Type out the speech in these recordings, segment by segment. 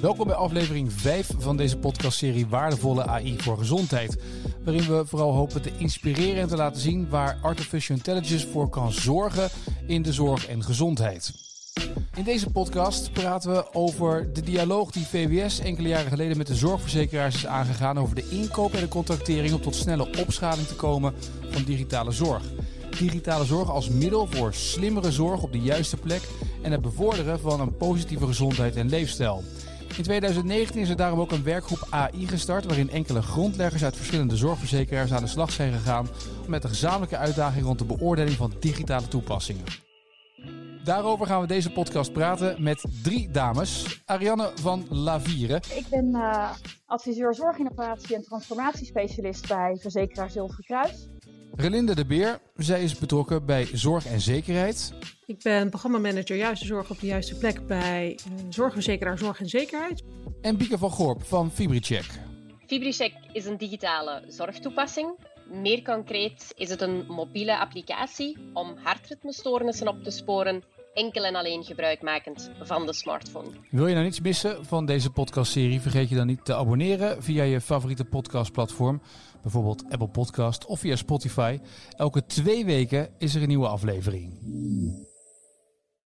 Welkom bij aflevering 5 van deze podcastserie Waardevolle AI voor Gezondheid. Waarin we vooral hopen te inspireren en te laten zien waar artificial intelligence voor kan zorgen in de zorg en gezondheid. In deze podcast praten we over de dialoog die VWS enkele jaren geleden met de zorgverzekeraars is aangegaan over de inkoop en de contractering om tot snelle opschaling te komen van digitale zorg. Digitale zorg als middel voor slimmere zorg op de juiste plek en het bevorderen van een positieve gezondheid en leefstijl. In 2019 is er daarom ook een werkgroep AI gestart, waarin enkele grondleggers uit verschillende zorgverzekeraars aan de slag zijn gegaan met een gezamenlijke uitdaging rond de beoordeling van digitale toepassingen. Daarover gaan we deze podcast praten met drie dames. Ariane van Lavieren. Ik ben uh, adviseur zorginnovatie en transformatiespecialist bij verzekeraar Zilveren Kruis. Relinde de Beer, zij is betrokken bij Zorg en Zekerheid. Ik ben programmamanager Juiste Zorg op de Juiste Plek bij uh, Zorgverzekeraar Zorg en Zekerheid. En Bieke van Gorp van FibriCheck. FibriCheck is een digitale zorgtoepassing. Meer concreet is het een mobiele applicatie om hartritmestoornissen op te sporen enkel en alleen gebruikmakend van de smartphone. Wil je nou niets missen van deze podcastserie? Vergeet je dan niet te abonneren via je favoriete podcastplatform, bijvoorbeeld Apple Podcast of via Spotify. Elke twee weken is er een nieuwe aflevering.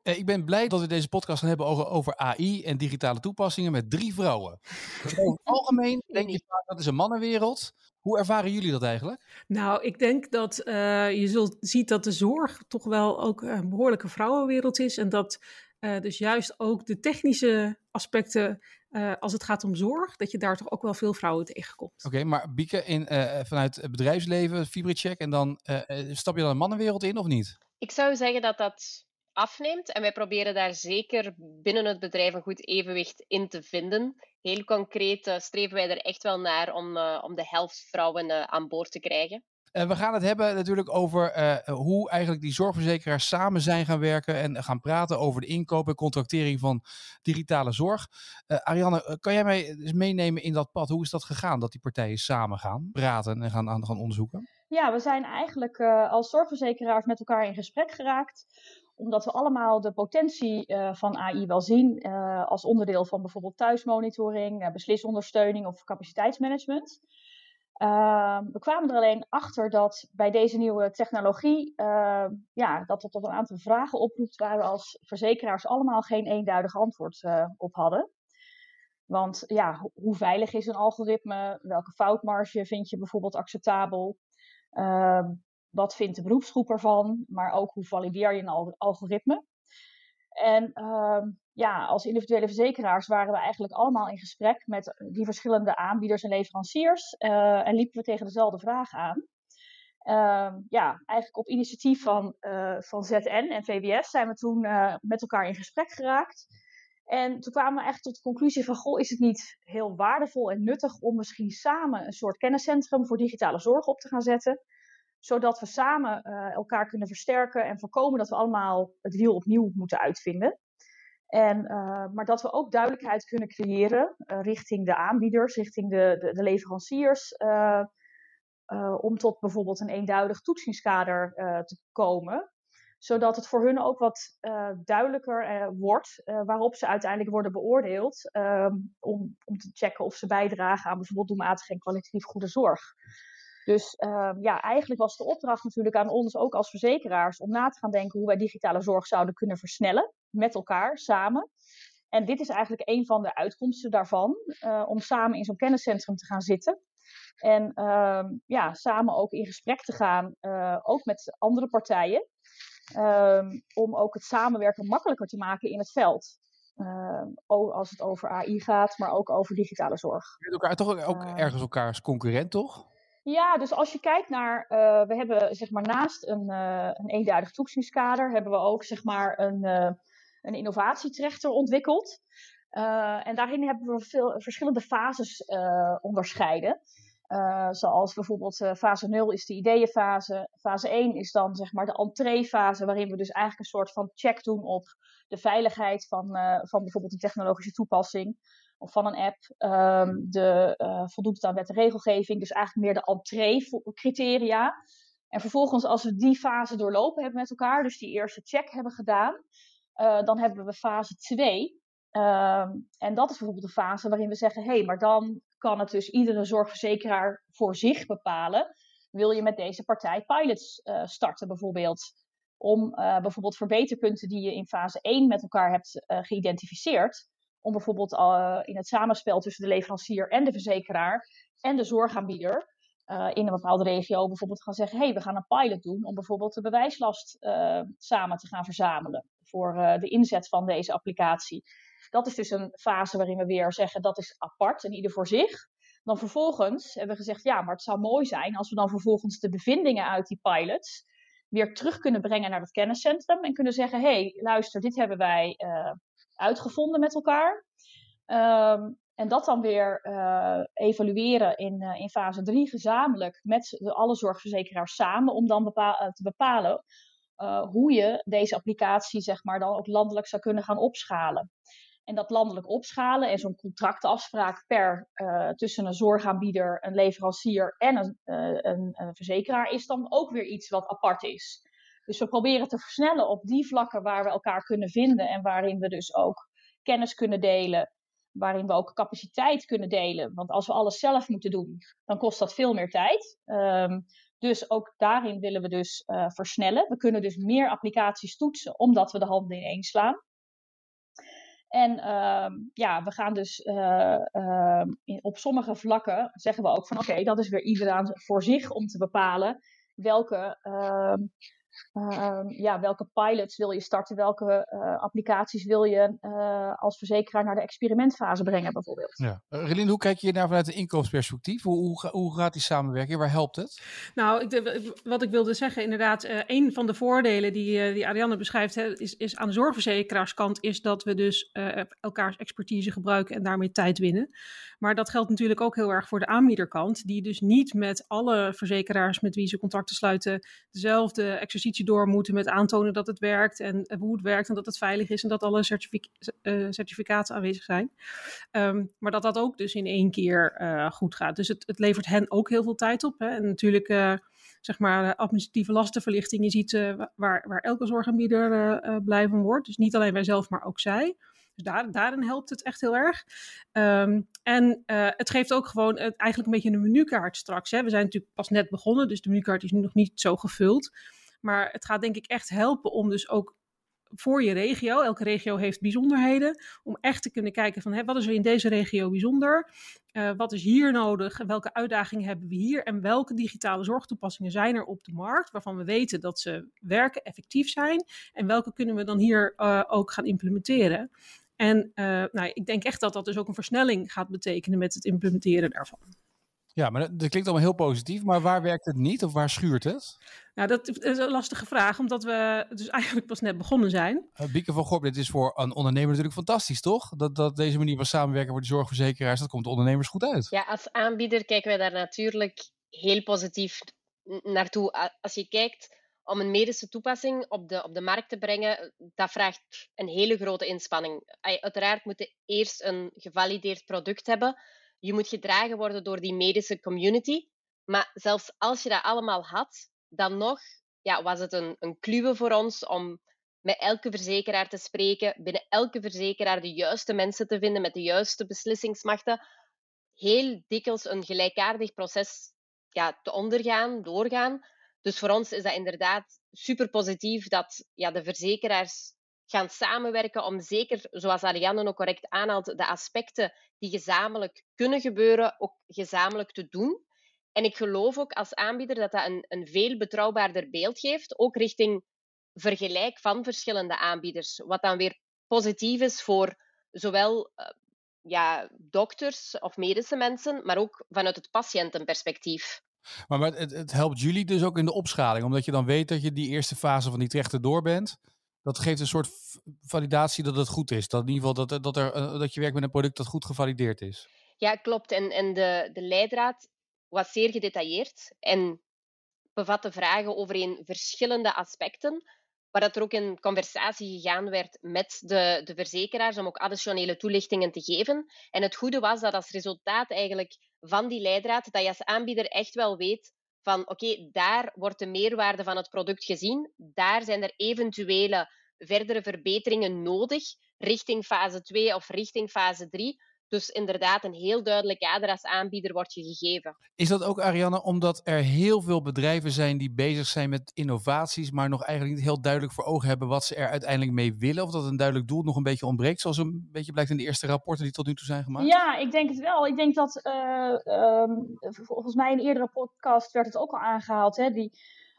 Ik ben blij dat we deze podcast gaan hebben over AI en digitale toepassingen met drie vrouwen. Over het algemeen denk je vaak dat is een mannenwereld. Hoe ervaren jullie dat eigenlijk? Nou, ik denk dat uh, je zult, ziet dat de zorg toch wel ook een behoorlijke vrouwenwereld is. En dat uh, dus juist ook de technische aspecten, uh, als het gaat om zorg, dat je daar toch ook wel veel vrouwen tegenkomt. Oké, okay, maar Bieke, in, vanuit het bedrijfsleven, Fibricheck, en dan stap je dan een mannenwereld in of niet? Ik zou zeggen dat dat afneemt. En wij proberen daar zeker binnen het bedrijf een goed evenwicht in te vinden. Heel concreet uh, streven wij er echt wel naar om, uh, om de helft vrouwen uh, aan boord te krijgen. We gaan het hebben natuurlijk over hoe eigenlijk die zorgverzekeraars samen zijn gaan werken en gaan praten over de inkoop en contractering van digitale zorg. Ariane, kan jij mij eens meenemen in dat pad? Hoe is dat gegaan dat die partijen samen gaan praten en gaan, gaan onderzoeken? Ja, we zijn eigenlijk als zorgverzekeraars met elkaar in gesprek geraakt omdat we allemaal de potentie van AI wel zien als onderdeel van bijvoorbeeld thuismonitoring, beslisondersteuning of capaciteitsmanagement. Ehm, we kwamen er alleen achter dat bij deze nieuwe technologie, ehm, ja, dat het tot een aantal vragen oproept waar we als verzekeraars allemaal geen eenduidig antwoord op hadden. Want ja, hoe veilig is een algoritme? Welke foutmarge vind je bijvoorbeeld acceptabel? Ehm, wat vindt de beroepsgroep ervan, maar ook hoe valideer je een algoritme. En uh, ja, als individuele verzekeraars waren we eigenlijk allemaal in gesprek met die verschillende aanbieders en leveranciers uh, en liepen we tegen dezelfde vraag aan. Uh, ja, eigenlijk op initiatief van, uh, van ZN en VWS zijn we toen uh, met elkaar in gesprek geraakt. En toen kwamen we echt tot de conclusie van, goh, is het niet heel waardevol en nuttig om misschien samen een soort kenniscentrum voor digitale zorg op te gaan zetten zodat we samen elkaar kunnen versterken en voorkomen dat we allemaal het wiel opnieuw moeten uitvinden. En, uh, maar dat we ook duidelijkheid kunnen creëren uh, richting de aanbieders, richting de, de, de leveranciers, om tot bijvoorbeeld een eenduidig toetsingskader te komen. Zodat het voor hun ook wat duidelijker wordt waarop ze uiteindelijk worden beoordeeld om, om te checken of ze bijdragen aan bijvoorbeeld doelmatige en kwalitatief goede zorg. Dus uh, ja, eigenlijk was de opdracht natuurlijk aan ons ook als verzekeraars om na te gaan denken hoe wij digitale zorg zouden kunnen versnellen met elkaar samen. En dit is eigenlijk een van de uitkomsten daarvan, uh, om samen in zo'n kenniscentrum te gaan zitten. En uh, ja, samen ook in gesprek te gaan, uh, ook met andere partijen, ehm, om ook het samenwerken makkelijker te maken in het veld. als het over AI gaat, maar ook over digitale zorg. Je elkaar toch ook ergens elkaars concurrent, toch? Ja, dus als je kijkt naar, uh, we hebben zeg maar naast een, uh, een eenduidig toetsingskader, hebben we ook zeg maar een, uh, een innovatietrechter ontwikkeld. en daarin hebben we veel verschillende fases onderscheiden. zoals bijvoorbeeld fase 0 is de ideeënfase. Fase 1 is dan zeg maar de entreefase, waarin we dus eigenlijk een soort van check doen op de veiligheid van, van bijvoorbeeld een technologische toepassing of van een app. Um, de, uh, voldoet het aan wet en regelgeving. Dus eigenlijk meer de entree-criteria. En vervolgens, als we die fase doorlopen hebben met elkaar, dus die eerste check hebben gedaan, uh, dan hebben we fase 2. Ehm, en dat is bijvoorbeeld de fase waarin we zeggen: hé, hey, maar dan kan het dus iedere zorgverzekeraar voor zich bepalen. Wil je met deze partij pilots uh, starten, bijvoorbeeld? Om uh, bijvoorbeeld verbeterpunten die je in fase 1 met elkaar hebt geïdentificeerd, om bijvoorbeeld in het samenspel tussen de leverancier en de verzekeraar en de zorgaanbieder in een bepaalde regio bijvoorbeeld gaan zeggen: hé, hey, we gaan een pilot doen om bijvoorbeeld de bewijslast samen te gaan verzamelen voor de inzet van deze applicatie. Dat is dus een fase waarin we weer zeggen dat is apart en ieder voor zich. Dan vervolgens hebben we gezegd, ja, maar het zou mooi zijn als we dan vervolgens de bevindingen uit die pilots weer terug kunnen brengen naar het kenniscentrum en kunnen zeggen, hé, hey, luister, dit hebben wij uh, uitgevonden met elkaar. Um, en dat dan weer uh, evalueren in, in fase 3 gezamenlijk met de, alle zorgverzekeraars samen, om dan te bepalen hoe je deze applicatie zeg maar, dan ook landelijk zou kunnen gaan opschalen. En dat landelijk opschalen en zo'n contractafspraak per uh, tussen een zorgaanbieder, een leverancier en een, uh, een, een, verzekeraar is dan ook weer iets wat apart is. Dus we proberen te versnellen op die vlakken waar we elkaar kunnen vinden en waarin we dus ook kennis kunnen delen, waarin we ook capaciteit kunnen delen. Want als we alles zelf moeten doen, dan kost dat veel meer tijd. Um, dus ook daarin willen we dus uh, versnellen. We kunnen dus meer applicaties toetsen omdat we de handen ineen slaan. En uh, ja, we gaan dus uh, in, op sommige vlakken zeggen we ook van oké, dat is weer iedereen voor zich om te bepalen welke ehm, ja, welke pilots wil je starten? Welke uh, applicaties wil je uh, als verzekeraar naar de experimentfase brengen, bijvoorbeeld? Ja. Relien, hoe kijk je naar vanuit een inkoopsperspectief? Hoe, hoe, hoe, gaat die samenwerking? Waar helpt het? Nou, ik wat ik wilde zeggen, inderdaad, een van de voordelen die, die Ariane beschrijft, hè, is, is aan de zorgverzekeraarskant, is dat we dus elkaars expertise gebruiken en daarmee tijd winnen. Maar dat geldt natuurlijk ook heel erg voor de aanbiederkant, die dus niet met alle verzekeraars met wie ze contracten sluiten dezelfde exercitie door moeten met aantonen dat het werkt en hoe het werkt en dat het veilig is en dat alle uh, certificaten aanwezig zijn. Um, maar dat dat ook dus in één keer uh, goed gaat. Dus het, het, levert hen ook heel veel tijd op. Hè? En natuurlijk uh, zeg maar administratieve lastenverlichting. Je ziet uh, waar, waar elke zorgaanbieder blij van wordt. Dus niet alleen wij zelf, maar ook zij. Dus daar, daarin helpt het echt heel erg. Um, en het geeft ook gewoon eigenlijk een beetje een menukaart straks. Hè. We zijn natuurlijk pas net begonnen, dus de menukaart is nu nog niet zo gevuld. Maar het gaat denk ik echt helpen om dus ook voor je regio, elke regio heeft bijzonderheden, om echt te kunnen kijken van hè, wat is er in deze regio bijzonder, uh, wat is hier nodig, welke uitdagingen hebben we hier en welke digitale zorgtoepassingen zijn er op de markt waarvan we weten dat ze werken, effectief zijn en welke kunnen we dan hier uh, ook gaan implementeren. En uh, nou, ik denk echt dat dat dus ook een versnelling gaat betekenen met het implementeren daarvan. Ja, maar dat, dat, klinkt allemaal heel positief. Maar waar werkt het niet of waar schuurt het? Nou, dat is een lastige vraag, omdat we dus eigenlijk pas net begonnen zijn. Uh, Bieke van Gorp, dit is voor een ondernemer natuurlijk fantastisch, toch? Dat, dat deze manier van samenwerken voor de zorgverzekeraars, dat komt de ondernemers goed uit. Ja, als aanbieder kijken wij daar natuurlijk heel positief naartoe. Als je kijkt om een medische toepassing op de, op de markt te brengen, dat vraagt een hele grote inspanning. Uiteraard moet je eerst een gevalideerd product hebben. Je moet gedragen worden door die medische community. Maar zelfs als je dat allemaal had, dan nog ja, was het een, een kluwe voor ons om met elke verzekeraar te spreken, binnen elke verzekeraar de juiste mensen te vinden met de juiste beslissingsmachten. Heel dikwijls een gelijkaardig proces ja, te ondergaan, doorgaan. Dus voor ons is dat inderdaad super positief dat ja, de verzekeraars gaan samenwerken om zeker, zoals Ariane ook correct aanhaalt, de aspecten die gezamenlijk kunnen gebeuren, ook gezamenlijk te doen. En ik geloof ook als aanbieder dat dat een, een veel betrouwbaarder beeld geeft, ook richting vergelijk van verschillende aanbieders. Wat dan weer positief is voor zowel uh, ja, dokters of medische mensen, maar ook vanuit het patiëntenperspectief. Maar, maar het, het, helpt jullie dus ook in de opschaling, omdat je dan weet dat je die eerste fase van die trechter door bent. Dat geeft een soort validatie dat het goed is. Dat in ieder geval dat, dat, er, dat je werkt met een product dat goed gevalideerd is. Ja, klopt. En, en de, de leidraad was zeer gedetailleerd en bevatte vragen over verschillende aspecten, waar dat er ook in conversatie gegaan werd met de, de verzekeraars om ook additionele toelichtingen te geven. En het goede was dat als resultaat eigenlijk van die leidraad, dat je als aanbieder echt wel weet van oké, daar wordt de meerwaarde van het product gezien, daar zijn er eventuele verdere verbeteringen nodig richting fase 2 of richting fase 3. Dus inderdaad, een heel duidelijk kader als aanbieder wordt je gegeven. Is dat ook, Ariane, omdat er heel veel bedrijven zijn die bezig zijn met innovaties, maar nog eigenlijk niet heel duidelijk voor ogen hebben wat ze er uiteindelijk mee willen? Of dat een duidelijk doel nog een beetje ontbreekt, zoals een beetje blijkt in de eerste rapporten die tot nu toe zijn gemaakt? Ja, ik denk het wel. Ik denk dat, uh, um, volgens mij in een eerdere podcast werd het ook al aangehaald, hè, die,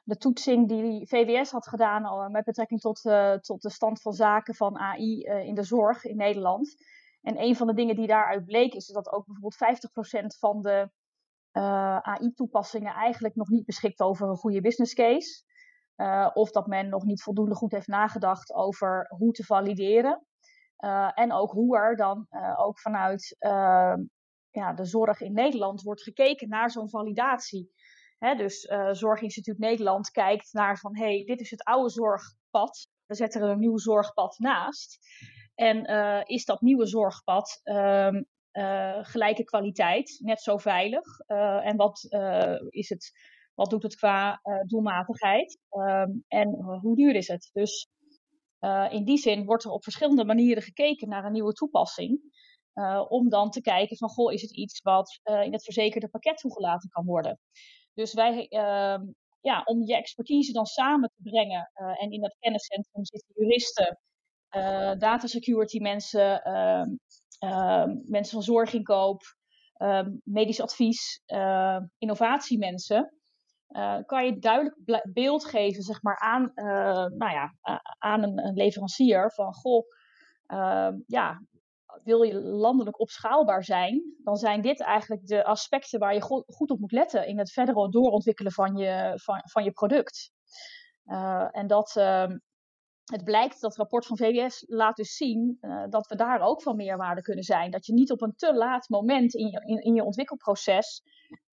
de toetsing die VWS had gedaan met betrekking tot, uh, tot de stand van zaken van AI uh, in de zorg in Nederland. En een van de dingen die daaruit bleek is dat ook bijvoorbeeld 50% van de uh, AI-toepassingen eigenlijk nog niet beschikt over een goede business case. Uh, of dat men nog niet voldoende goed heeft nagedacht over hoe te valideren. Uh, en ook hoe er dan ook vanuit ja, de zorg in Nederland wordt gekeken naar zo'n validatie. Hè, dus Zorginstituut Nederland kijkt naar van hé, hey, dit is het oude zorgpad. We zetten er een nieuw zorgpad naast. En uh, is dat nieuwe zorgpad uh, uh, gelijke kwaliteit, net zo veilig? Uh, en wat, is het, wat doet het qua doelmatigheid? Um, en hoe duur is het? Dus in die zin wordt er op verschillende manieren gekeken naar een nieuwe toepassing. om dan te kijken van, goh, is het iets wat in het verzekerde pakket toegelaten kan worden? Dus wij, ehm, ja, om je expertise dan samen te brengen. en in dat kenniscentrum zitten juristen, uh, data security mensen, uh, uh, mensen van zorginkoop, ehm, medisch advies, innovatiemensen. kan je duidelijk beeld geven zeg maar, aan, nou ja, aan een, een, leverancier van goh, ehm, ja, wil je landelijk opschaalbaar zijn, dan zijn dit eigenlijk de aspecten waar je go goed op moet letten in het verdere doorontwikkelen van je, van, van je product. en dat, het blijkt, dat rapport van VWS laat dus zien uh, dat we daar ook van meerwaarde kunnen zijn. Dat je niet op een te laat moment in je, in, in je ontwikkelproces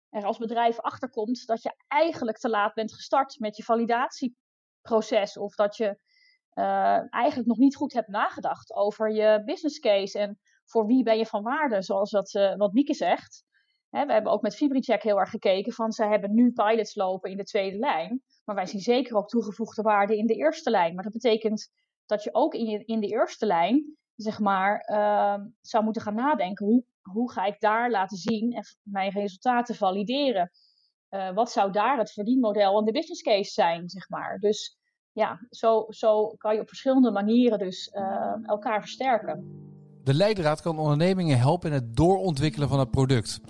er als bedrijf achterkomt dat je eigenlijk te laat bent gestart met je validatieproces. Of dat je uh, eigenlijk nog niet goed hebt nagedacht over je business case en voor wie ben je van waarde, zoals uh, wat Mieke zegt. Hè, we hebben ook met FibriCheck heel erg gekeken van ze hebben nu pilots lopen in de tweede lijn. Maar wij zien zeker ook toegevoegde waarde in de eerste lijn. Maar dat betekent dat je ook in, in de eerste lijn, zeg maar, uh, zou moeten gaan nadenken. Hoe, hoe ga ik daar laten zien en mijn resultaten valideren? Uh, wat zou daar het verdienmodel en de business case zijn, zeg maar. Dus ja, zo, zo kan je op verschillende manieren dus uh, elkaar versterken. De leidraad kan ondernemingen helpen in het doorontwikkelen van het product.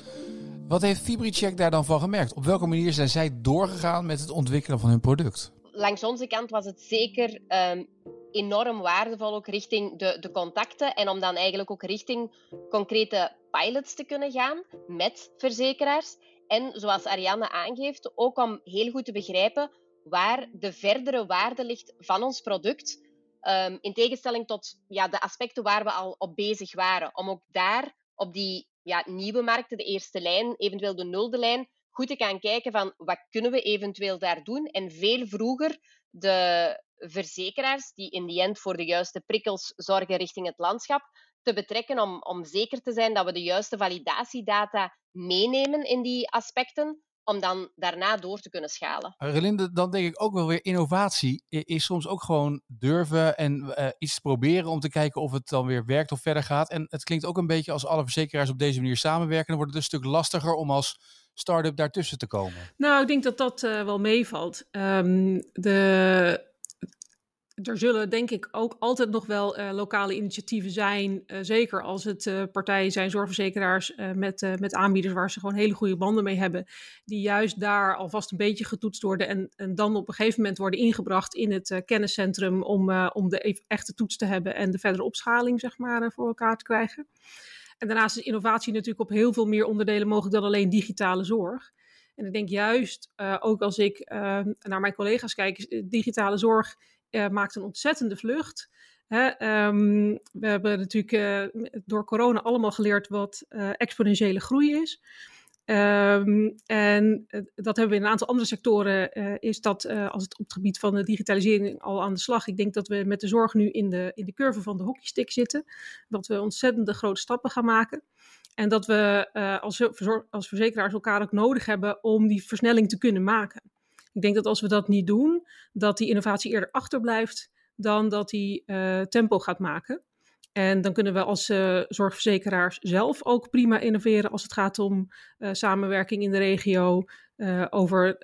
Wat heeft FibriCheck daar dan van gemerkt? Op welke manier zijn zij doorgegaan met het ontwikkelen van hun product? Langs onze kant was het zeker um, enorm waardevol ook richting de, de contacten en om dan eigenlijk ook richting concrete pilots te kunnen gaan met verzekeraars. En zoals Ariane aangeeft, ook om heel goed te begrijpen waar de verdere waarde ligt van ons product. Um, in tegenstelling tot ja, de aspecten waar we al op bezig waren. Om ook daar op die ja, nieuwe markten, de eerste lijn, eventueel de nulde lijn, goed te gaan kijken van wat kunnen we eventueel daar doen. En veel vroeger de verzekeraars, die in die end voor de juiste prikkels zorgen richting het landschap, te betrekken om, om zeker te zijn dat we de juiste validatiedata meenemen in die aspecten, om dan daarna door te kunnen schalen. Relinde, dan denk ik ook wel weer innovatie is soms ook gewoon durven en uh, iets proberen om te kijken of het dan weer werkt of verder gaat. En het klinkt ook een beetje als alle verzekeraars op deze manier samenwerken, dan wordt het een stuk lastiger om als start-up daartussen te komen. Nou, ik denk dat dat uh, wel meevalt. Um, de er zullen denk ik ook altijd nog wel uh, lokale initiatieven zijn. Uh, zeker als het uh, partijen zijn, zorgverzekeraars met, met aanbieders waar ze gewoon hele goede banden mee hebben. Die juist daar alvast een beetje getoetst worden en, en dan op een gegeven moment worden ingebracht in het kenniscentrum om, om de echte toets te hebben en de verdere opschaling zeg maar, voor elkaar te krijgen. En daarnaast is innovatie natuurlijk op heel veel meer onderdelen mogelijk dan alleen digitale zorg. En ik denk juist, ook als ik naar mijn collega's kijk, digitale zorg uh, maakt een ontzettende vlucht. Hè, um, we hebben natuurlijk uh, door corona allemaal geleerd wat uh, exponentiële groei is. Um, en dat hebben we in een aantal andere sectoren, is dat als het op het gebied van de digitalisering al aan de slag. Ik denk dat we met de zorg nu in de, in de curve van de hockeystick zitten. Dat we ontzettende grote stappen gaan maken. En dat we als, als verzekeraars elkaar ook nodig hebben om die versnelling te kunnen maken. Ik denk dat als we dat niet doen, dat die innovatie eerder achterblijft dan dat hij tempo gaat maken. En dan kunnen we als zorgverzekeraars zelf ook prima innoveren als het gaat om samenwerking in de regio, over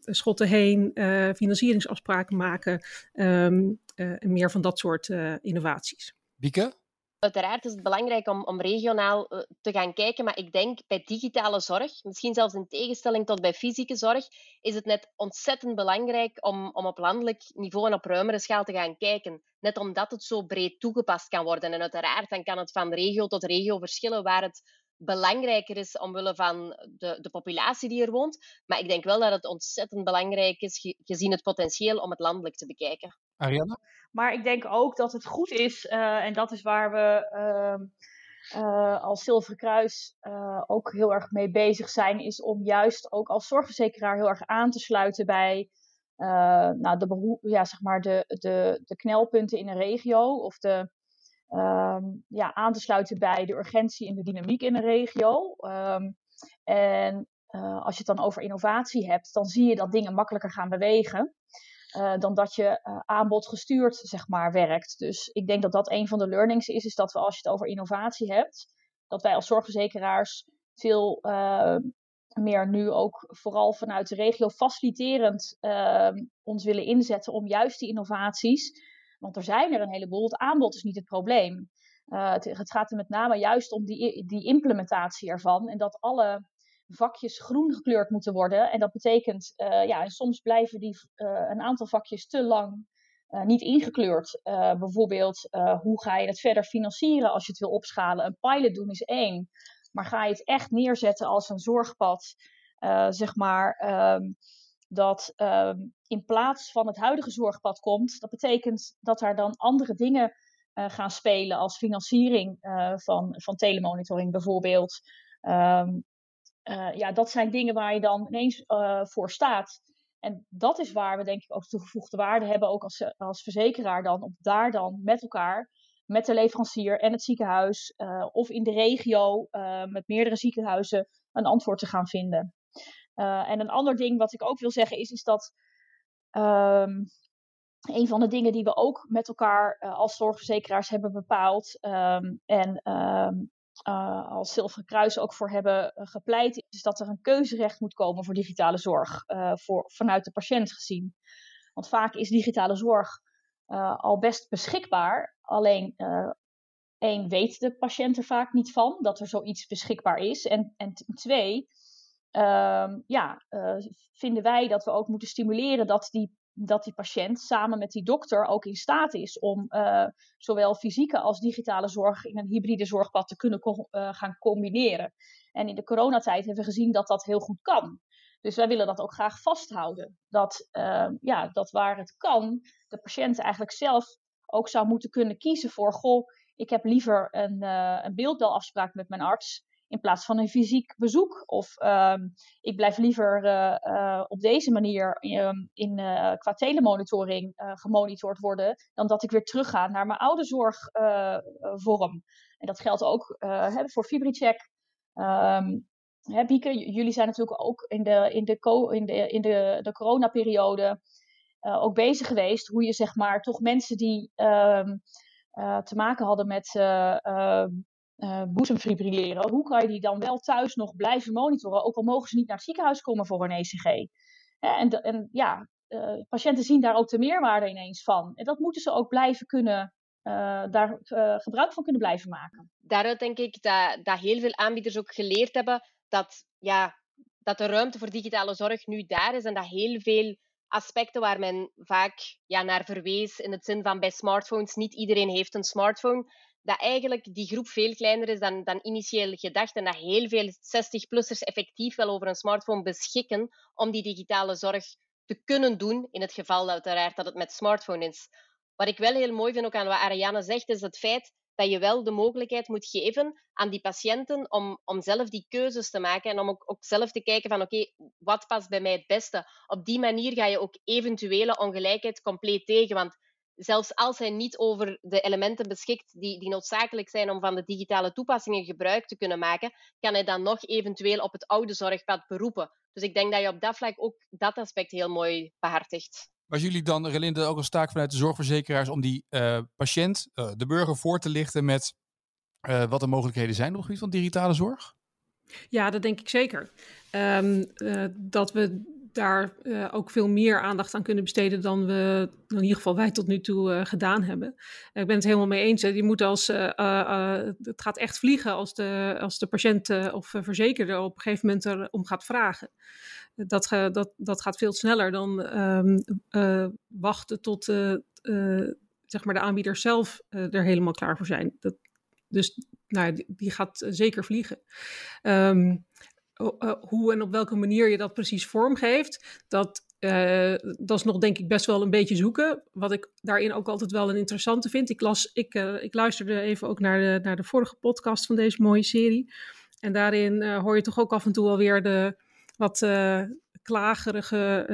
schotten heen, financieringsafspraken maken um, en meer van dat soort innovaties. Bieke? Uiteraard is het belangrijk om, om regionaal uh, te gaan kijken, maar ik denk bij digitale zorg, misschien zelfs in tegenstelling tot bij fysieke zorg, is het net ontzettend belangrijk om, om op landelijk niveau en op ruimere schaal te gaan kijken. Net omdat het zo breed toegepast kan worden. En uiteraard dan kan het van regio tot regio verschillen waar het belangrijker is omwille van de, de populatie die er woont. Maar ik denk wel dat het ontzettend belangrijk is, gezien het potentieel, om het landelijk te bekijken. Maar ik denk ook dat het goed is, uh, en dat is waar we uh, uh, als Zilveren Kruis eh, ook heel erg mee bezig zijn, is om juist ook als zorgverzekeraar heel erg aan te sluiten bij nou, de, ja, zeg maar de, de, de knelpunten in een regio of de, um, ja, aan te sluiten bij de urgentie en de dynamiek in een regio. Um, en als je het dan over innovatie hebt, dan zie je dat dingen makkelijker gaan bewegen. Uh, dan dat je uh, aanbod gestuurd zeg maar, werkt. Dus ik denk dat dat een van de learnings is, is dat we als je het over innovatie hebt, dat wij als zorgverzekeraars veel uh, meer nu ook vooral vanuit de regio faciliterend ehm, ons willen inzetten om juist die innovaties want er zijn er een heleboel. Het aanbod is niet het probleem. Het, het, gaat er met name juist om die, die implementatie ervan. En dat alle vakjes groen gekleurd moeten worden. En dat betekent, uh, ja, soms blijven die, uh, een aantal vakjes te lang niet ingekleurd. bijvoorbeeld, hoe ga je het verder financieren als je het wil opschalen? Een pilot doen is één. Maar ga je het echt neerzetten als een zorgpad, zeg maar. Um, dat um, in plaats van het huidige zorgpad komt. Dat betekent dat er dan andere dingen gaan spelen als financiering van, van telemonitoring bijvoorbeeld. Um, uh, ja, dat zijn dingen waar je dan ineens voor staat. En dat is waar we denk ik ook toegevoegde waarde hebben, ook als, als verzekeraar dan, om daar dan met elkaar, met de leverancier en het ziekenhuis of in de regio met meerdere ziekenhuizen een antwoord te gaan vinden. En een ander ding wat ik ook wil zeggen is, is dat um, een van de dingen die we ook met elkaar als zorgverzekeraars hebben bepaald um, en um, uh, als Zilveren Kruis ook voor hebben gepleit, is dat er een keuzerecht moet komen voor digitale zorg, voor, vanuit de patiënt gezien. Want vaak is digitale zorg al best beschikbaar, alleen één weet de patiënt er vaak niet van dat er zoiets beschikbaar is. En, en twee, um, ja, vinden wij dat we ook moeten stimuleren dat die, dat die patiënt samen met die dokter ook in staat is om uh, zowel fysieke als digitale zorg in een hybride zorgpad te kunnen uh, gaan combineren. En in de coronatijd hebben we gezien dat dat heel goed kan. Dus wij willen dat ook graag vasthouden. Dat, ehm, ja, dat waar het kan, de patiënt eigenlijk zelf ook zou moeten kunnen kiezen voor: goh, ik heb liever een, een beeldbelafspraak met mijn arts in plaats van een fysiek bezoek. Of ehm, ik blijf liever uh, uh, op deze manier um, in, uh, qua telemonitoring gemonitord worden, dan dat ik weer terugga naar mijn oude zorgvorm. en dat geldt ook voor FibriCheck. Um, hè, Bieke, jullie zijn natuurlijk ook in de, in de, in de, in de, de coronaperiode ook bezig geweest hoe je zeg maar toch mensen die te maken hadden met boezemfibrilleren, hoe kan je die dan wel thuis nog blijven monitoren, ook al mogen ze niet naar het ziekenhuis komen voor een ECG? en, en, ja, uh, patiënten zien daar ook de meerwaarde ineens van. En dat moeten ze ook blijven kunnen, uh, daar gebruik van kunnen blijven maken. Daaruit denk ik dat, dat heel veel aanbieders ook geleerd hebben dat, ja, dat de ruimte voor digitale zorg nu daar is en dat heel veel aspecten waar men vaak ja, naar verwees in het zin van bij smartphones, niet iedereen heeft een smartphone, dat eigenlijk die groep veel kleiner is dan, dan initieel gedacht en dat heel veel 60-plussers effectief wel over een smartphone beschikken om die digitale zorg te kunnen doen, in het geval uiteraard dat het met smartphone is. Wat ik wel heel mooi vind ook aan wat Ariane zegt, is het feit dat je wel de mogelijkheid moet geven aan die patiënten om, om zelf die keuzes te maken en om ook, ook zelf te kijken van oké, wat past bij mij het beste. Op die manier ga je ook eventuele ongelijkheid compleet tegen, want zelfs als hij niet over de elementen beschikt die, die noodzakelijk zijn om van de digitale toepassingen gebruik te kunnen maken, kan hij dan nog eventueel op het oude zorgpad beroepen. Dus ik denk dat je op dat vlak ook dat aspect heel mooi behartigt. Was jullie dan, Relinde, ook een taak vanuit de zorgverzekeraars om die patiënt, de burger, voor te lichten met wat de mogelijkheden zijn op het gebied van digitale zorg? Ja, dat denk ik zeker. Um, dat we daar uh, ook veel meer aandacht aan kunnen besteden dan we, in ieder geval wij tot nu toe uh, gedaan hebben. ik ben het helemaal mee eens. Je moet als, uh, het gaat echt vliegen als de, als de patiënt of verzekerde op een gegeven moment erom gaat vragen. Dat, dat, dat gaat veel sneller dan um, wachten tot zeg maar de aanbieders zelf er helemaal klaar voor zijn. Dat, dus nou, die, gaat zeker vliegen. Um, hoe en op welke manier je dat precies vormgeeft, dat, uh, dat is nog denk ik best wel een beetje zoeken. Wat ik daarin ook altijd wel een interessante vind. Ik, las, ik, ik luisterde even ook naar de, naar de vorige podcast van deze mooie serie. En daarin hoor je toch ook af en toe alweer de wat klagerige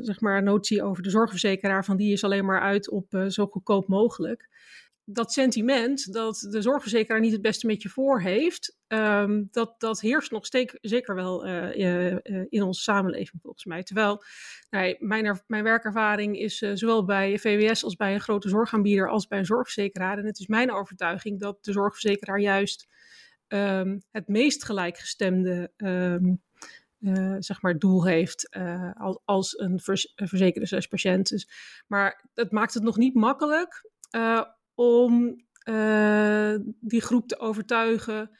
zeg maar, notie over de zorgverzekeraar. Van die is alleen maar uit op zo goedkoop mogelijk dat sentiment dat de zorgverzekeraar niet het beste met je voor heeft, ehm, dat, dat heerst nog steek, zeker wel uh, uh, in onze samenleving volgens mij. Terwijl nou, mijn, mijn werkervaring is zowel bij VWS als bij een grote zorgaanbieder als bij een zorgverzekeraar. En het is mijn overtuiging dat de zorgverzekeraar juist um, het meest gelijkgestemde um, zeg maar doel heeft als, een vers verzekerde patiënt. Dus, maar het maakt het nog niet makkelijk om uh, die groep te overtuigen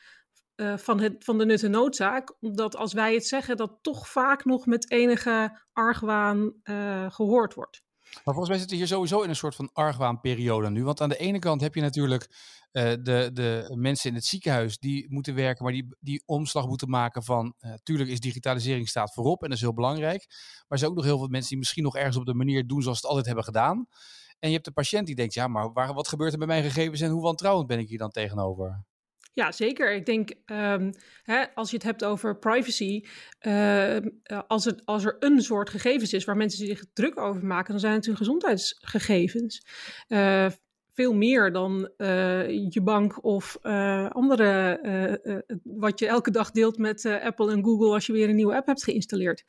uh, van, het, van de nut en noodzaak. Omdat als wij het zeggen, dat toch vaak nog met enige argwaan uh, gehoord wordt. Maar volgens mij zitten we hier sowieso in een soort van argwaanperiode nu. Want aan de ene kant heb je natuurlijk de, de mensen in het ziekenhuis die moeten werken, maar die, die omslag moeten maken van. Uh, is digitalisering staat voorop en dat is heel belangrijk. Maar er zijn ook nog heel veel mensen die misschien nog ergens op de manier doen zoals ze het altijd hebben gedaan. En je hebt de patiënt die denkt, ja, maar waar, wat gebeurt er met mijn gegevens en hoe wantrouwend ben ik hier dan tegenover? Ja, zeker. Ik denk, um, hè, als je het hebt over privacy, uh, als, het, als er een soort gegevens is waar mensen zich druk over maken, dan zijn het hun gezondheidsgegevens. Uh, veel meer dan uh, je bank of andere, wat je elke dag deelt met Apple en Google als je weer een nieuwe app hebt geïnstalleerd.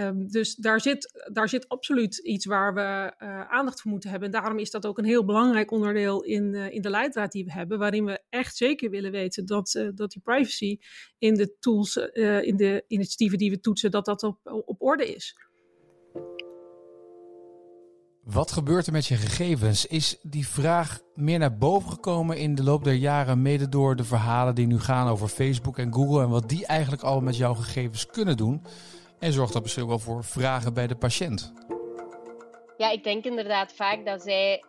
Um, dus daar zit, daar zit absoluut iets waar we uh, aandacht voor moeten hebben. En daarom is dat ook een heel belangrijk onderdeel in, uh, in de leidraad die we hebben, waarin we echt zeker willen weten dat, uh, dat die privacy in de tools, in de initiatieven die we toetsen, dat dat op, op orde is. Wat gebeurt er met je gegevens? Is die vraag meer naar boven gekomen in de loop der jaren, mede door de verhalen die nu gaan over Facebook en Google en wat die eigenlijk al met jouw gegevens kunnen doen? En zorgt dat misschien wel voor vragen bij de patiënt? Ja, ik denk inderdaad vaak dat zij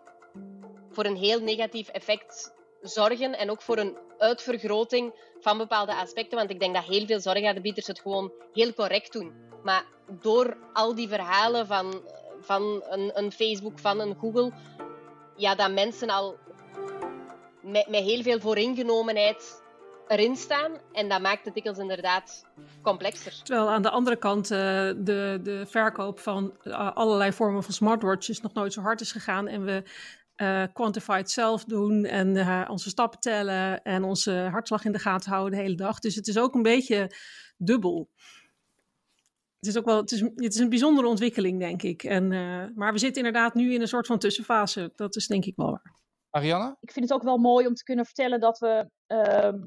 voor een heel negatief effect zorgen en ook voor een uitvergroting van bepaalde aspecten. Want ik denk dat heel veel zorgaanbieders het gewoon heel correct doen. Maar door al die verhalen van, van een, een Facebook, van een Google, ja, dat mensen al met, met heel veel vooringenomenheid erin staan. En dat maakt het dikwijls inderdaad complexer. Terwijl aan de andere kant uh, de, de verkoop van uh, allerlei vormen van smartwatches nog nooit zo hard is gegaan. En we uh, quantified zelf doen en onze stappen tellen en onze hartslag in de gaten houden de hele dag. Dus het is ook een beetje dubbel. Het is ook wel, het is, het is een bijzondere ontwikkeling, denk ik. En, maar we zitten inderdaad nu in een soort van tussenfase. Dat is denk ik wel waar. Ariane? Ik vind het ook wel mooi om te kunnen vertellen dat we uh,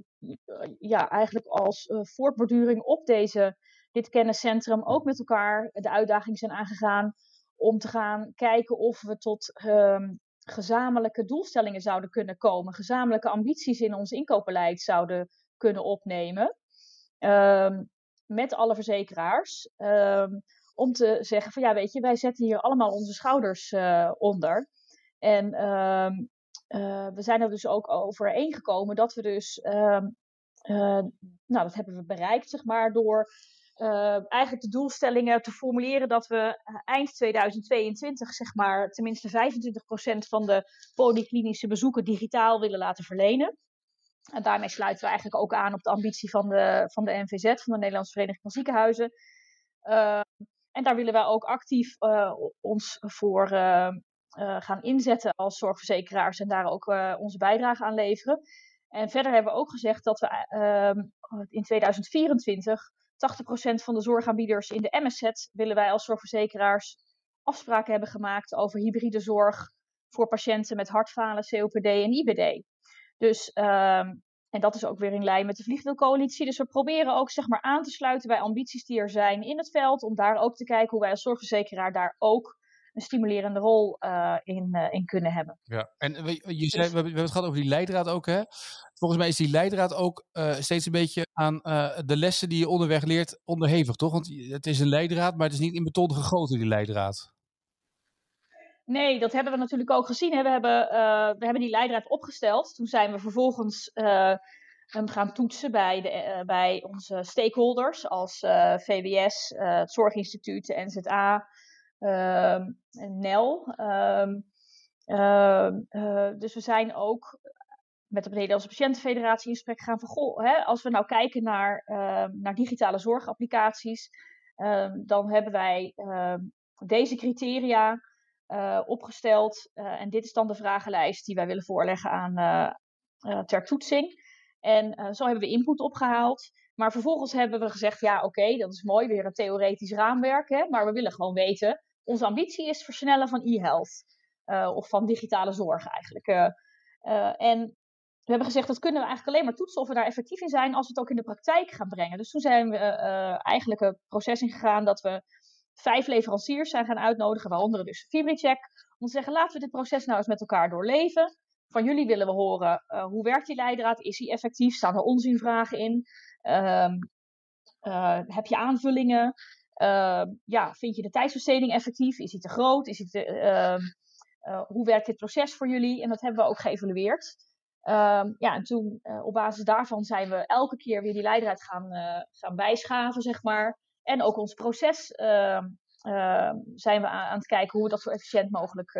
ja, eigenlijk als uh, voortborduring op deze, dit kenniscentrum ook met elkaar de uitdaging zijn aangegaan om te gaan kijken of we tot uh, gezamenlijke doelstellingen zouden kunnen komen, gezamenlijke ambities in ons inkoopbeleid zouden kunnen opnemen ehm, met alle verzekeraars. Ehm, om te zeggen van ja, weet je, wij zetten hier allemaal onze schouders uh, onder. En uh, we zijn er dus ook overeengekomen dat we dus, uh, uh, nou dat hebben we bereikt zeg maar, door uh, eigenlijk de doelstellingen te formuleren dat we eind 2022 zeg maar tenminste 25% van de polyklinische bezoeken digitaal willen laten verlenen. En daarmee sluiten we eigenlijk ook aan op de ambitie van de, van de NVZ, van de Nederlandse Vereniging van Ziekenhuizen. en daar willen wij ook actief ons voor uh, gaan inzetten als zorgverzekeraars en daar ook uh, onze bijdrage aan leveren. En verder hebben we ook gezegd dat we uh, in 2024 80% van de zorgaanbieders in de MSZ willen wij als zorgverzekeraars afspraken hebben gemaakt over hybride zorg voor patiënten met hartfalen, COPD en IBD. Dus, ehm, en dat is ook weer in lijn met de Vliegwielcoalitie. Dus we proberen ook zeg maar, aan te sluiten bij ambities die er zijn in het veld. Om daar ook te kijken hoe wij als zorgverzekeraar daar ook een stimulerende rol uh, in, uh, in kunnen hebben. Ja, en je zei, we, hebben, het gehad over die leidraad ook, hè? Volgens mij is die leidraad ook uh, steeds een beetje aan de lessen die je onderweg leert onderhevig, toch? Want het is een leidraad, maar het is niet in beton gegoten, die leidraad. Nee, dat hebben we natuurlijk ook gezien. Hè. We, hebben, we hebben die leidraad opgesteld. Toen zijn we vervolgens hem gaan toetsen bij, de, bij onze stakeholders als VWS, het Zorginstituut, de NZA, NEL. Ehm, ehm, eh, dus we zijn ook met de Nederlandse Patiëntenfederatie in gesprek gaan van, goh, hè, als we nou kijken naar, naar digitale zorgapplicaties, dan hebben wij deze criteria uh, opgesteld. Uh, en dit is dan de vragenlijst die wij willen voorleggen aan, ter toetsing. En zo hebben we input opgehaald. Maar vervolgens hebben we gezegd, ja oké, dat is mooi, weer een theoretisch raamwerk. Hè, maar we willen gewoon weten, onze ambitie is versnellen van e-health. Uh, of van digitale zorg eigenlijk. Uh, uh, en we hebben gezegd dat kunnen we eigenlijk alleen maar toetsen of we daar effectief in zijn als we het ook in de praktijk gaan brengen. Dus toen zijn we eigenlijk een proces ingegaan dat we vijf leveranciers zijn gaan uitnodigen, waaronder dus FibriCheck, om te zeggen laten we dit proces nou eens met elkaar doorleven. Van jullie willen we horen hoe werkt die leidraad, is die effectief, staan er onzinvragen in, ehm, heb je aanvullingen, ja, vind je de tijdsbesteding effectief? Is die te groot? Is het, uh, hoe werkt dit proces voor jullie? En dat hebben we ook geëvalueerd. Ehm, ja, en toen eh, op basis daarvan zijn we elke keer weer die leidraad gaan, eh, gaan bijschaven, zeg maar. En ook ons proces zijn we aan, aan, het kijken hoe we dat zo efficiënt mogelijk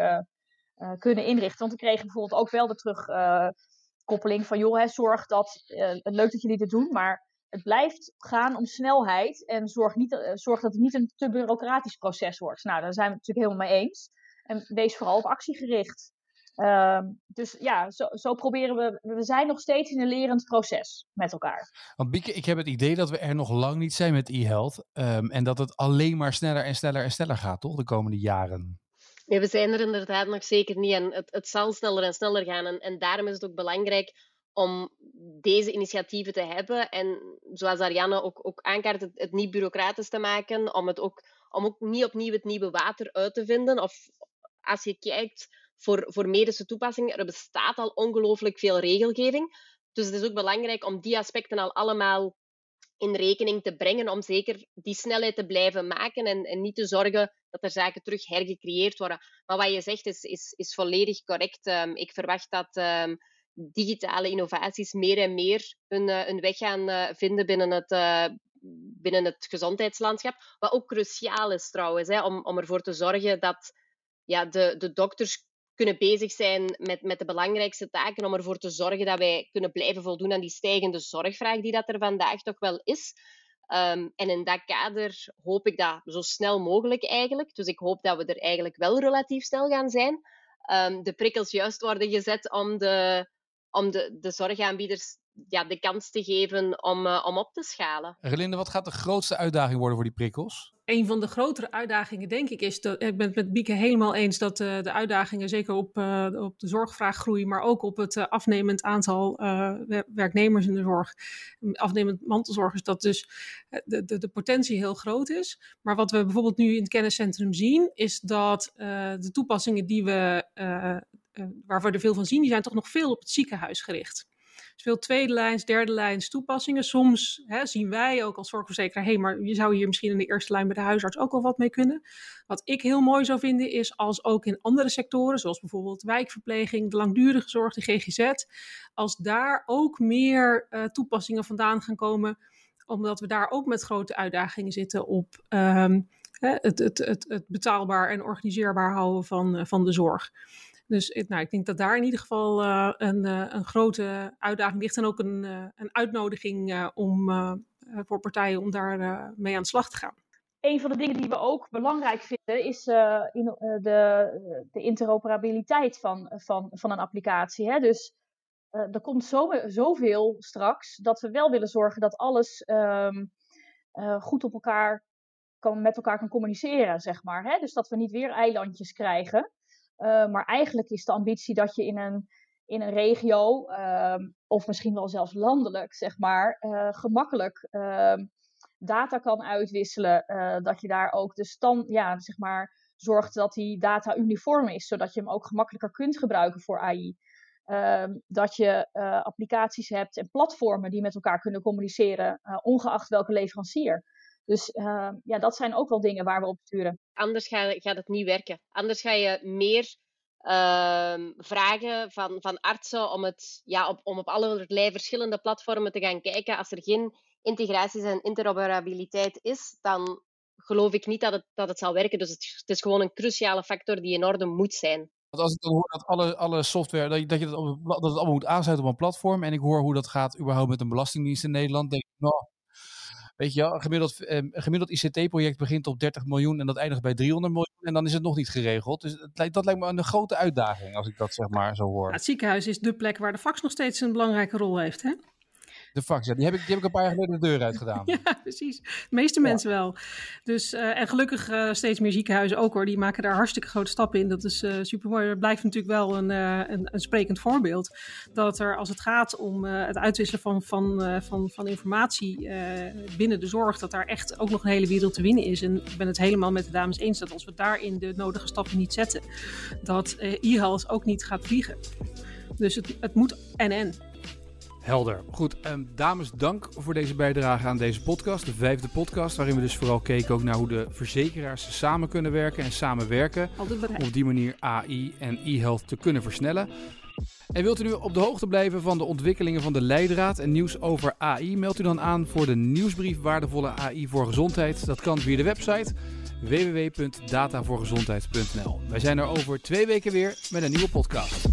kunnen inrichten. Want we kregen bijvoorbeeld ook wel de terugkoppeling van, joh, hè, zorg dat, leuk dat jullie dit doen, maar het blijft gaan om snelheid en zorg, niet, uh, zorg dat het niet een te bureaucratisch proces wordt. Nou, daar zijn we het natuurlijk helemaal mee eens. En wees vooral op actie gericht. Uh, dus ja, zo, zo, proberen we. We zijn nog steeds in een lerend proces met elkaar. Want Bieke, ik heb het idee dat we er nog lang niet zijn met e-health. Um, en dat het alleen maar sneller en sneller en sneller gaat, toch? De komende jaren. Nee, we zijn er inderdaad nog zeker niet. En het, het zal sneller en sneller gaan. En, en daarom is het ook belangrijk om deze initiatieven te hebben. En zoals Ariane ook, ook aankaart, het, niet bureaucratisch te maken, om, het ook, om ook niet opnieuw het nieuwe water uit te vinden. Of als je kijkt voor, voor medische toepassingen, er bestaat al ongelooflijk veel regelgeving. Dus het is ook belangrijk om die aspecten al allemaal in rekening te brengen, om zeker die snelheid te blijven maken en, en niet te zorgen dat er zaken terug hergecreëerd worden. Maar wat je zegt is, is, is volledig correct. Um, ik verwacht dat um, digitale innovaties meer en meer hun eh, weg gaan eh, vinden binnen het, eh, binnen het gezondheidslandschap. Wat ook cruciaal is trouwens, hè, om, om ervoor te zorgen dat ja, de, de dokters kunnen bezig zijn met, met de belangrijkste taken, om ervoor te zorgen dat wij kunnen blijven voldoen aan die stijgende zorgvraag die dat er vandaag toch wel is. Um, en in dat kader hoop ik dat zo snel mogelijk eigenlijk. Dus ik hoop dat we er eigenlijk wel relatief snel gaan zijn. Um, de prikkels juist worden gezet om de, om de, de zorgaanbieders ja, de kans te geven om, uh, om op te schalen. Relinde, wat gaat de grootste uitdaging worden voor die prikkels? Een van de grotere uitdagingen, denk ik, is dat ik ben het met Bieke helemaal eens dat uh, de uitdagingen zeker op, uh, op de zorgvraaggroei, maar ook op het afnemend aantal werknemers in de zorg, afnemend mantelzorgers, dat dus de, de, de potentie heel groot is. Maar wat we bijvoorbeeld nu in het kenniscentrum zien, is dat de toepassingen die we uh, waar we er veel van zien, die zijn toch nog veel op het ziekenhuis gericht. Dus veel tweede lijns, derde lijns toepassingen. Soms hè, zien wij ook als zorgverzekeraar, hé, hey, maar je zou hier misschien in de eerste lijn bij de huisarts ook al wat mee kunnen. Wat ik heel mooi zou vinden is als ook in andere sectoren, zoals bijvoorbeeld wijkverpleging, de langdurige zorg, de GGZ, als daar ook meer uh, toepassingen vandaan gaan komen, omdat we daar ook met grote uitdagingen zitten op um, het, het, het, het, betaalbaar en organiseerbaar houden van, uh, van de zorg. Dus nou, ik denk dat daar in ieder geval uh, een, uh, een, grote uitdaging ligt en ook een, uh, een uitnodiging om, voor partijen om daar mee aan de slag te gaan. Een van de dingen die we ook belangrijk vinden is in, de, de, interoperabiliteit van, van, van een applicatie. Hè? Dus er komt zo, zoveel straks dat we wel willen zorgen dat alles um, goed op elkaar kan, met elkaar kan communiceren, zeg maar. Hè? Dus dat we niet weer eilandjes krijgen. Maar eigenlijk is de ambitie dat je in een, in een regio, ehm, of misschien wel zelfs landelijk, zeg maar, gemakkelijk ehm, data kan uitwisselen. dat je daar ook de stand, ja, zeg maar, zorgt dat die data uniform is, zodat je hem ook gemakkelijker kunt gebruiken voor AI. Ehm, dat je applicaties hebt en platformen die met elkaar kunnen communiceren, ongeacht welke leverancier. Dus ja, dat zijn ook wel dingen waar we op sturen. Anders gaat, het niet werken. Anders ga je meer ehm, vragen van, van artsen om, het, ja, op, om op allerlei verschillende platformen te gaan kijken. Als er geen integraties en interoperabiliteit is, dan geloof ik niet dat het, dat het zal werken. Dus het, is gewoon een cruciale factor die in orde moet zijn. Want als ik dan hoor dat alle, alle software, dat je, dat, je dat, dat het allemaal moet aansluiten op een platform. En ik hoor hoe dat gaat überhaupt met een belastingdienst in Nederland. Denk ik, nou, weet je wel, gemiddeld, eh, gemiddeld ICT-project begint op 30 miljoen en dat eindigt bij 300 miljoen. En dan is het nog niet geregeld. Dus het, dat lijkt me een grote uitdaging als ik dat zeg maar zo hoor. het ziekenhuis is de plek waar de fax nog steeds een belangrijke rol heeft, hè? De fax, ja, die heb, ik, die heb ik een paar jaar geleden de deur uit gedaan. ja, precies. De meeste mensen wel. Dus, uh, en gelukkig uh, steeds meer ziekenhuizen ook hoor. Die maken daar hartstikke grote stappen in. Dat is uh, super mooi. Dat blijft natuurlijk wel een, een, een, sprekend voorbeeld. Dat er als het gaat om het uitwisselen van, van, van, van informatie binnen de zorg, dat daar echt ook nog een hele wereld te winnen is. En ik ben het helemaal met de dames eens dat als we daarin de nodige stappen niet zetten, dat e-health ook niet gaat vliegen. Dus het, het moet en en. Helder. Goed, um, dames, dank voor deze bijdrage aan deze podcast. De vijfde podcast, waarin we dus vooral keken ook naar hoe de verzekeraars samen kunnen werken en samenwerken. Om op die manier AI en e-health te kunnen versnellen. En wilt u nu op de hoogte blijven van de ontwikkelingen van de leidraad en nieuws over AI? Meld u dan aan voor de nieuwsbrief Waardevolle AI voor Gezondheid. Dat kan via de website www.datavoorgezondheid.nl. Wij zijn er over twee weken weer met een nieuwe podcast.